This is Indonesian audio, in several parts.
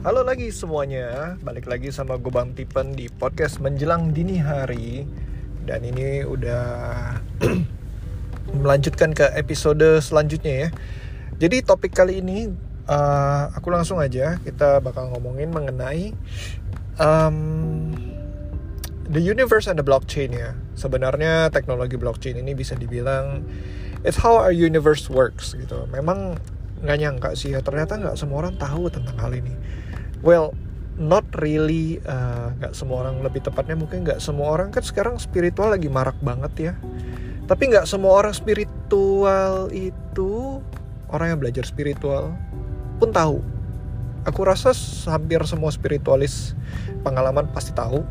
Halo lagi semuanya, balik lagi sama gue Bang Tipen di podcast menjelang dini hari. Dan ini udah melanjutkan ke episode selanjutnya ya. Jadi topik kali ini uh, aku langsung aja kita bakal ngomongin mengenai um, The universe and the blockchain ya. Sebenarnya teknologi blockchain ini bisa dibilang It's how our universe works gitu. Memang nggak nyangka sih ya ternyata nggak semua orang tahu tentang hal ini well not really uh, nggak uh, semua orang lebih tepatnya mungkin nggak semua orang kan sekarang spiritual lagi marak banget ya. Tapi nggak semua orang spiritual itu orang yang belajar spiritual pun tahu. Aku rasa hampir semua spiritualis pengalaman pasti tahu.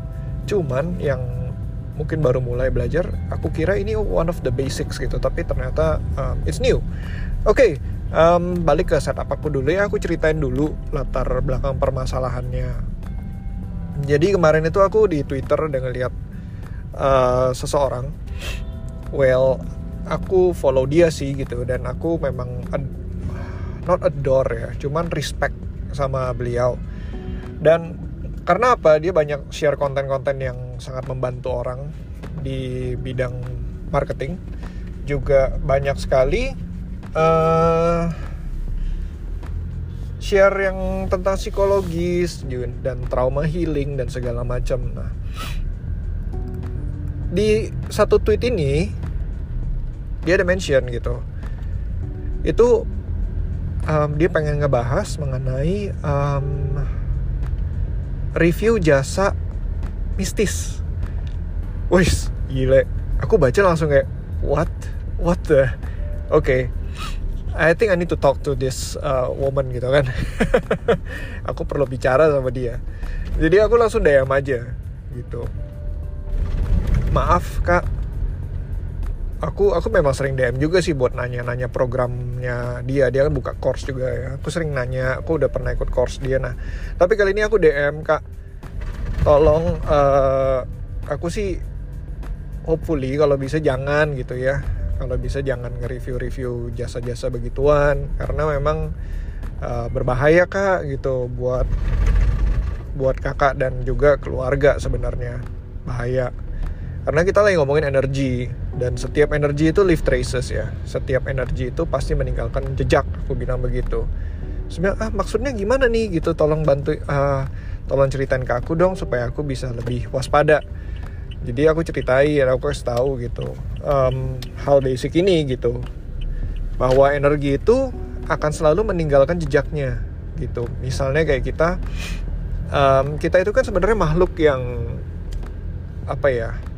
Cuman yang mungkin baru mulai belajar aku kira ini one of the basics gitu tapi ternyata um, it's new. Oke okay, um, balik ke setup aku dulu ya aku ceritain dulu latar belakang permasalahannya. Jadi kemarin itu aku di twitter udah ngeliat uh, seseorang well aku follow dia sih gitu dan aku memang ad- not adore ya cuman respect sama beliau. Dan karena apa dia banyak share konten-konten yang sangat membantu orang di bidang marketing juga banyak sekali uh, share yang tentang psikologis dan trauma healing dan segala macam. Nah, di satu tweet ini dia ada mention gitu. Itu um, dia pengen ngebahas mengenai um, review jasa mistis. Wih, gile. Aku baca langsung kayak what? What the? Oke, okay. I think I need to talk to this uh, woman gitu kan. aku perlu bicara sama dia. Jadi aku langsung DM aja gitu. Maaf kak, aku aku memang sering DM juga sih buat nanya-nanya programnya dia. Dia kan buka course juga ya. Aku sering nanya. Aku udah pernah ikut course dia. Nah, tapi kali ini aku DM kak. Tolong, uh, aku sih hopefully kalau bisa jangan gitu ya kalau bisa jangan nge-review-review jasa-jasa begituan karena memang uh, berbahaya kak gitu buat buat kakak dan juga keluarga sebenarnya bahaya karena kita lagi ngomongin energi dan setiap energi itu leave traces ya. Setiap energi itu pasti meninggalkan jejak aku bilang begitu. Sebenarnya ah maksudnya gimana nih? Gitu tolong bantu uh, tolong ceritain ke aku dong supaya aku bisa lebih waspada. Jadi aku ceritain aku kasih tahu gitu um, hal basic ini gitu bahwa energi itu akan selalu meninggalkan jejaknya gitu. Misalnya kayak kita um, kita itu kan sebenarnya makhluk yang apa ya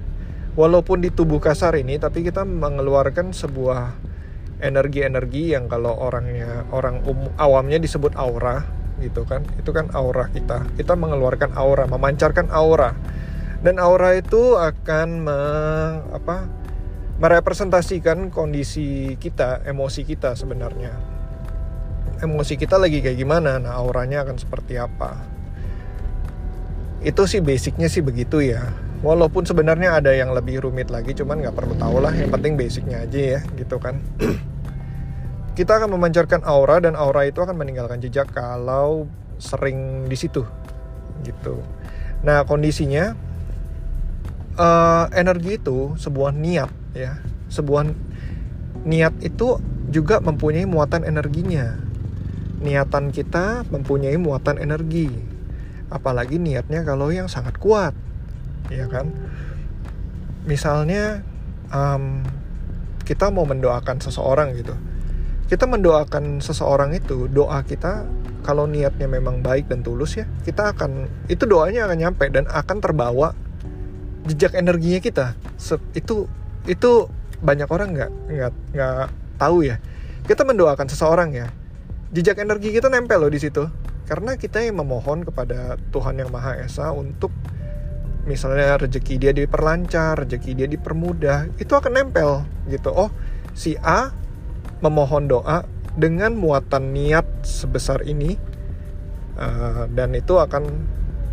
walaupun di tubuh kasar ini tapi kita mengeluarkan sebuah energi-energi yang kalau orangnya orang um, awamnya disebut aura gitu kan itu kan aura kita kita mengeluarkan aura memancarkan aura dan aura itu akan me, apa merepresentasikan kondisi kita, emosi kita sebenarnya. Emosi kita lagi kayak gimana, nah auranya akan seperti apa. Itu sih basicnya sih begitu ya. Walaupun sebenarnya ada yang lebih rumit lagi, cuman nggak perlu tahu lah. Yang penting basicnya aja ya, gitu kan. kita akan memancarkan aura dan aura itu akan meninggalkan jejak kalau sering di situ, gitu. Nah kondisinya uh, energi itu sebuah niat ya sebuah niat itu juga mempunyai muatan energinya niatan kita mempunyai muatan energi apalagi niatnya kalau yang sangat kuat ya kan? Misalnya um, kita mau mendoakan seseorang gitu. Kita mendoakan seseorang itu doa kita kalau niatnya memang baik dan tulus ya kita akan itu doanya akan nyampe dan akan terbawa jejak energinya kita. Itu itu banyak orang nggak nggak nggak tahu ya. Kita mendoakan seseorang ya jejak energi kita nempel loh di situ. Karena kita yang memohon kepada Tuhan yang Maha Esa untuk misalnya rezeki dia diperlancar, rezeki dia dipermudah, itu akan nempel gitu. Oh, si A memohon doa dengan muatan niat sebesar ini uh, dan itu akan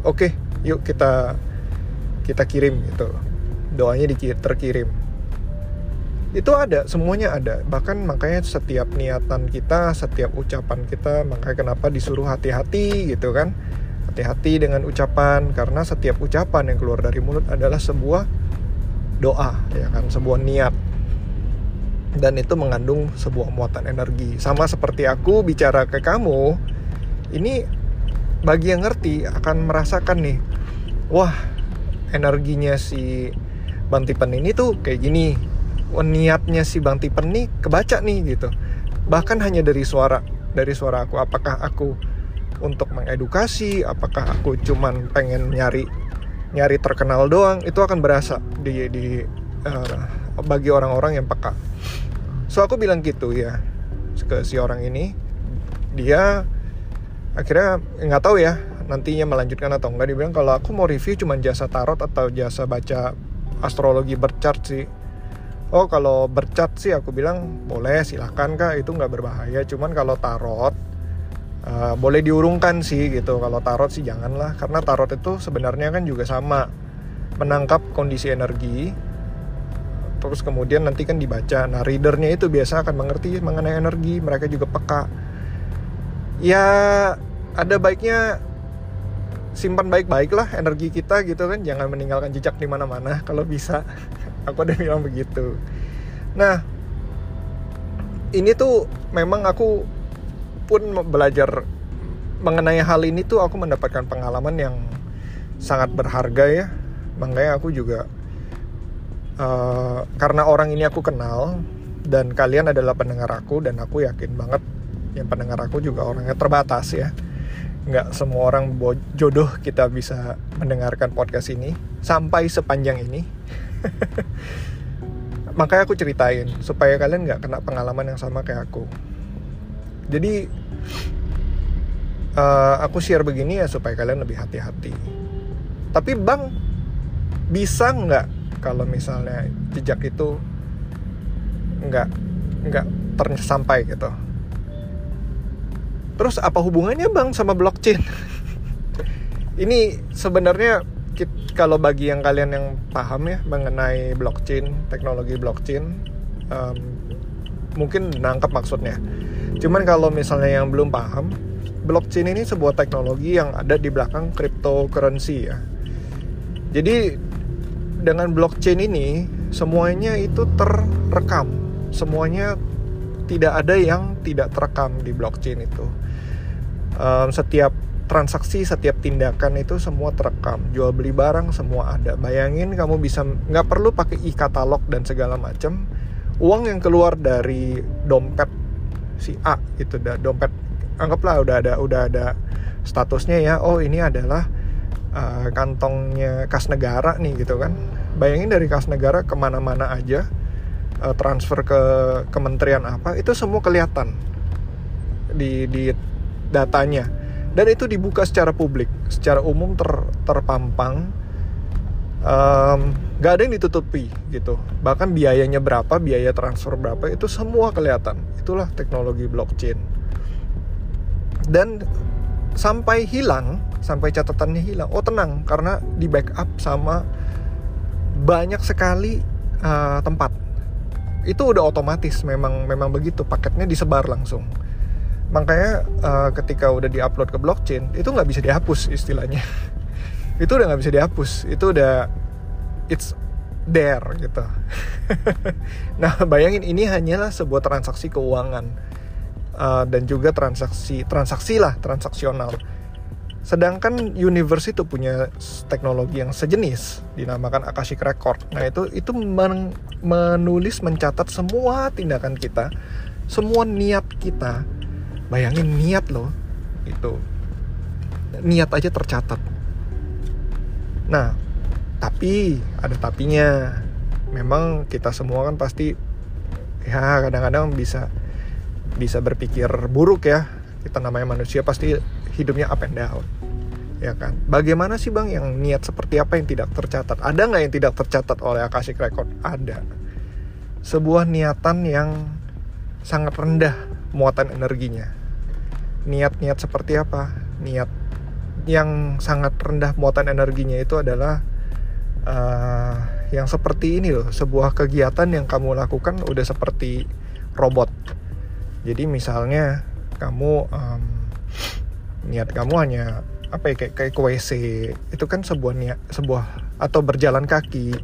oke, okay, yuk kita kita kirim gitu. Doanya terkirim itu ada semuanya ada bahkan makanya setiap niatan kita setiap ucapan kita makanya kenapa disuruh hati-hati gitu kan hati-hati dengan ucapan karena setiap ucapan yang keluar dari mulut adalah sebuah doa ya kan? Sebuah niat. Dan itu mengandung sebuah muatan energi. Sama seperti aku bicara ke kamu ini bagi yang ngerti akan merasakan nih wah energinya si Bang Tipen ini tuh kayak gini. Oh, niatnya si Bang Tipen nih kebaca nih gitu. Bahkan hanya dari suara dari suara aku apakah aku untuk mengedukasi apakah aku cuman pengen nyari nyari terkenal doang itu akan berasa di di uh, bagi orang-orang yang peka. So aku bilang gitu ya ke si orang ini. Dia akhirnya nggak tahu ya nantinya melanjutkan atau enggak dia bilang kalau aku mau review cuman jasa tarot atau jasa baca astrologi berchart sih. Oh kalau bercat sih aku bilang boleh silahkan kak. Itu nggak berbahaya. Cuman kalau tarot uh, boleh diurungkan sih gitu. Kalau tarot sih janganlah. Karena tarot itu sebenarnya kan juga sama. Menangkap kondisi energi terus kemudian nanti kan dibaca. Nah readernya itu biasa akan mengerti mengenai energi mereka juga peka. Ya ada baiknya simpan baik-baik lah energi kita gitu kan. Jangan meninggalkan jejak di mana-mana. Kalau bisa. Aku udah bilang begitu. Nah ini tuh memang aku pun belajar mengenai hal ini tuh aku mendapatkan pengalaman yang sangat berharga ya. Makanya aku juga uh, karena orang ini aku kenal dan kalian adalah pendengar aku dan aku yakin banget yang pendengar aku juga orangnya terbatas ya. Nggak semua orang jodoh kita bisa mendengarkan podcast ini sampai sepanjang ini. Makanya aku ceritain supaya kalian nggak kena pengalaman yang sama kayak aku jadi uh, aku share begini ya supaya kalian lebih hati-hati. Tapi bang bisa nggak kalau misalnya jejak itu nggak nggak tersampai gitu? Terus apa hubungannya bang sama blockchain? Ini sebenarnya kalau bagi yang kalian yang paham ya mengenai blockchain, teknologi blockchain, um, mungkin nangkep maksudnya. Cuman kalau misalnya yang belum paham, blockchain ini sebuah teknologi yang ada di belakang cryptocurrency ya. Jadi dengan blockchain ini semuanya itu terekam, semuanya tidak ada yang tidak terekam di blockchain itu. Um, setiap transaksi setiap tindakan itu semua terekam jual beli barang semua ada bayangin kamu bisa nggak perlu pakai e-katalog dan segala macam uang yang keluar dari dompet si A itu dompet anggaplah udah ada udah ada statusnya ya oh ini adalah uh, kantongnya kas negara nih gitu kan. Bayangin dari kas negara ke mana-mana aja uh, transfer ke kementerian apa itu semua kelihatan di di datanya. Dan itu dibuka secara publik secara umum ter, terpampang um, gak ada yang ditutupi gitu. Bahkan biayanya berapa biaya transfer berapa itu semua kelihatan. Itulah teknologi blockchain. Dan sampai hilang sampai catatannya hilang oh tenang karena di backup sama banyak sekali uh, tempat. Itu udah otomatis memang memang begitu paketnya disebar langsung. Makanya uh, ketika udah diupload ke blockchain itu nggak bisa dihapus istilahnya itu udah nggak bisa dihapus. Itu udah it's there gitu. Nah bayangin ini hanyalah sebuah transaksi keuangan. Uh, dan juga transaksi transaksi lah transaksional. Sedangkan universe itu punya teknologi yang sejenis dinamakan Akashic Record. Nah itu itu men menulis mencatat semua tindakan kita semua niat kita. Bayangin niat loh itu. Niat aja tercatat nah tapi ada tapinya. Memang kita semua kan pasti ya kadang-kadang bisa bisa berpikir buruk ya. Kita namanya manusia pasti hidupnya up and down ya kan? Bagaimana sih bang yang niat seperti apa yang tidak tercatat? Ada nggak yang tidak tercatat oleh Akashic Record? Ada. Sebuah niatan yang sangat rendah muatan energinya. Niat-niat seperti apa? Niat yang sangat rendah muatan energinya itu adalah uh, yang seperti ini loh sebuah kegiatan yang kamu lakukan udah seperti robot. Jadi misalnya kamu um, niat kamu hanya apa ya kayak kayak ke WC itu kan sebuah niat sebuah atau berjalan kaki.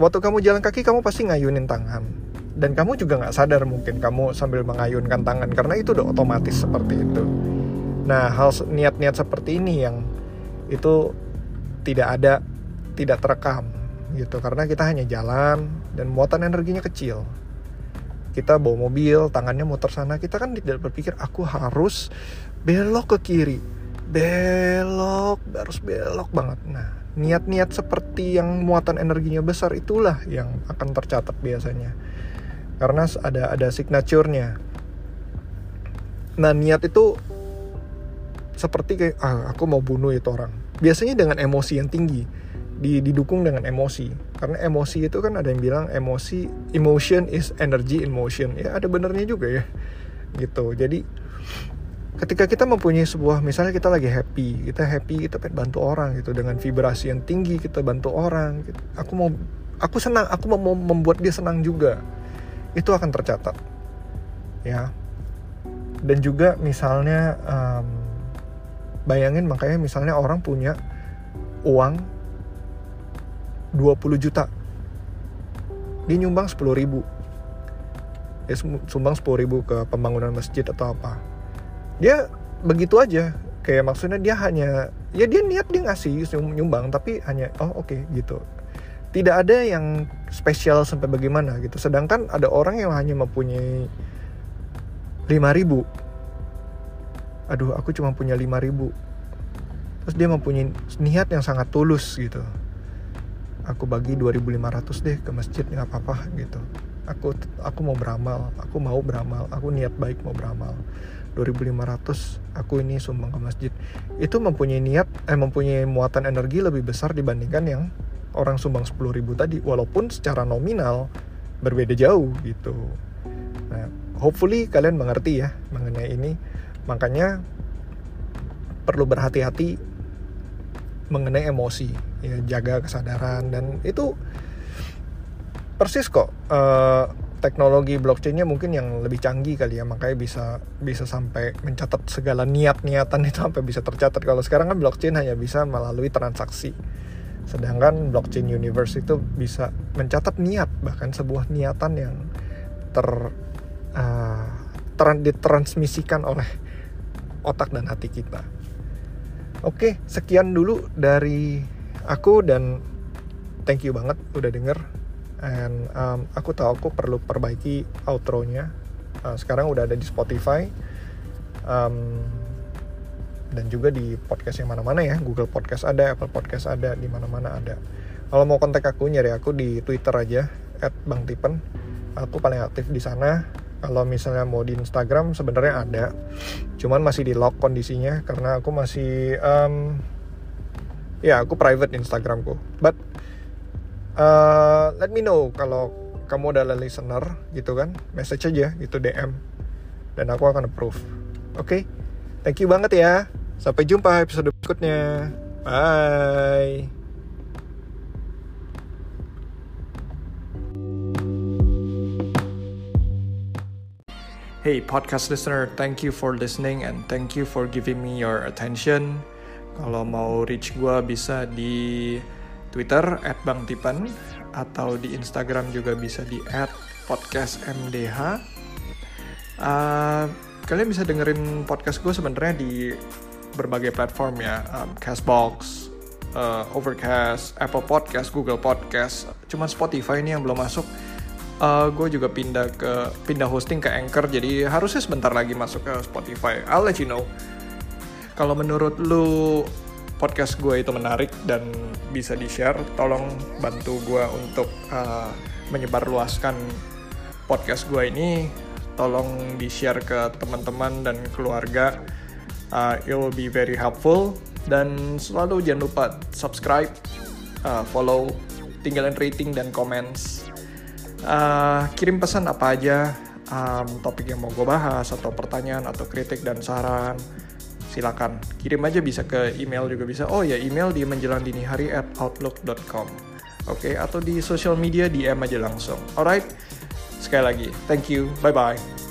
Waktu kamu jalan kaki kamu pasti ngayunin tangan. Dan kamu juga nggak sadar mungkin kamu sambil mengayunkan tangan karena itu udah otomatis seperti itu nah hal niat-niat seperti ini yang itu tidak ada tidak terekam gitu. Karena kita hanya jalan dan muatan energinya kecil. Kita bawa mobil tangannya muter sana. Kita kan tidak berpikir aku harus belok ke kiri. Belok harus belok banget. Nah niat-niat seperti yang muatan energinya besar itulah yang akan tercatat biasanya. Karena ada ada signaturenya. Nah niat itu seperti kayak ah, aku mau bunuh itu orang. Biasanya dengan emosi yang tinggi didukung dengan emosi. Karena emosi itu kan ada yang bilang emosi emotion is energy in motion. Ya ada benernya juga ya gitu. Jadi ketika kita mempunyai sebuah misalnya kita lagi happy kita happy kita pengen bantu orang gitu. Dengan vibrasi yang tinggi kita bantu orang gitu. aku mau aku senang aku mau membuat dia senang juga. Itu akan tercatat ya. Dan juga misalnya um, bayangin makanya misalnya orang punya uang 20 juta. Dia nyumbang 10 ribu. Dia sumbang 10 ribu ke pembangunan masjid atau apa. Dia begitu aja. Kayak maksudnya dia hanya ya dia niat dia ngasih nyumbang tapi hanya oh oke okay, gitu. Tidak ada yang spesial sampai bagaimana gitu. Sedangkan ada orang yang hanya mempunyai 5 ribu aduh aku cuma punya 5 ribu. Terus dia mempunyai niat yang sangat tulus gitu. Aku bagi 2500 deh ke masjid nggak apa-apa gitu. Aku aku mau beramal aku mau beramal aku niat baik mau beramal. 2500 aku ini sumbang ke masjid. Itu mempunyai niat eh mempunyai muatan energi lebih besar dibandingkan yang orang sumbang 10.000 tadi walaupun secara nominal berbeda jauh gitu. Nah hopefully kalian mengerti ya mengenai ini makanya perlu berhati-hati mengenai emosi ya jaga kesadaran dan itu persis kok uh, teknologi blockchainnya mungkin yang lebih canggih kali ya makanya bisa bisa sampai mencatat segala niat-niatan itu sampai bisa tercatat. Kalau sekarang kan blockchain hanya bisa melalui transaksi sedangkan blockchain universe itu bisa mencatat niat bahkan sebuah niatan yang ter uh, ditransmisikan oleh otak dan hati kita. Oke sekian dulu dari aku dan thank you banget udah denger. And um, aku tahu aku perlu perbaiki outro-nya. Uh, sekarang udah ada di Spotify um, dan juga di podcast yang mana-mana ya. Google Podcast ada Apple Podcast ada di mana-mana ada. Kalau mau kontak aku nyari aku di Twitter aja @bangtipen aku paling aktif di sana kalau misalnya mau di Instagram sebenarnya ada. Cuman masih di lock kondisinya karena aku masih um, ya aku private Instagramku. But uh, let me know kalau kamu adalah listener gitu kan. Message aja gitu DM dan aku akan approve. Oke? Okay? thank you banget ya. Sampai jumpa episode berikutnya. Bye Hey podcast listener, thank you for listening and thank you for giving me your attention. Kalau mau reach gue bisa di Twitter @bangtipan atau di Instagram juga bisa di @podcastmdh. Uh, kalian bisa dengerin podcast gue sebenarnya di berbagai platform ya, um, Castbox, uh, Overcast, Apple Podcast, Google Podcast. Cuman Spotify ini yang belum masuk. Uh, gue juga pindah ke pindah hosting ke Anchor, jadi harusnya sebentar lagi masuk ke Spotify. I'll let you know. Kalau menurut lu podcast gue itu menarik dan bisa di-share, tolong bantu gue untuk uh, menyebarluaskan podcast gue ini. Tolong di share ke teman-teman dan keluarga. Uh, it will be very helpful. Dan selalu jangan lupa subscribe uh, follow tinggalin rating dan comments uh, kirim pesan apa aja um, topik yang mau gue bahas atau pertanyaan atau kritik dan saran silakan. Kirim aja bisa ke email juga bisa. Oh ya email di menjelang dini hari at outlook.com oke okay? atau di social media DM aja langsung. Alright sekali lagi thank you bye bye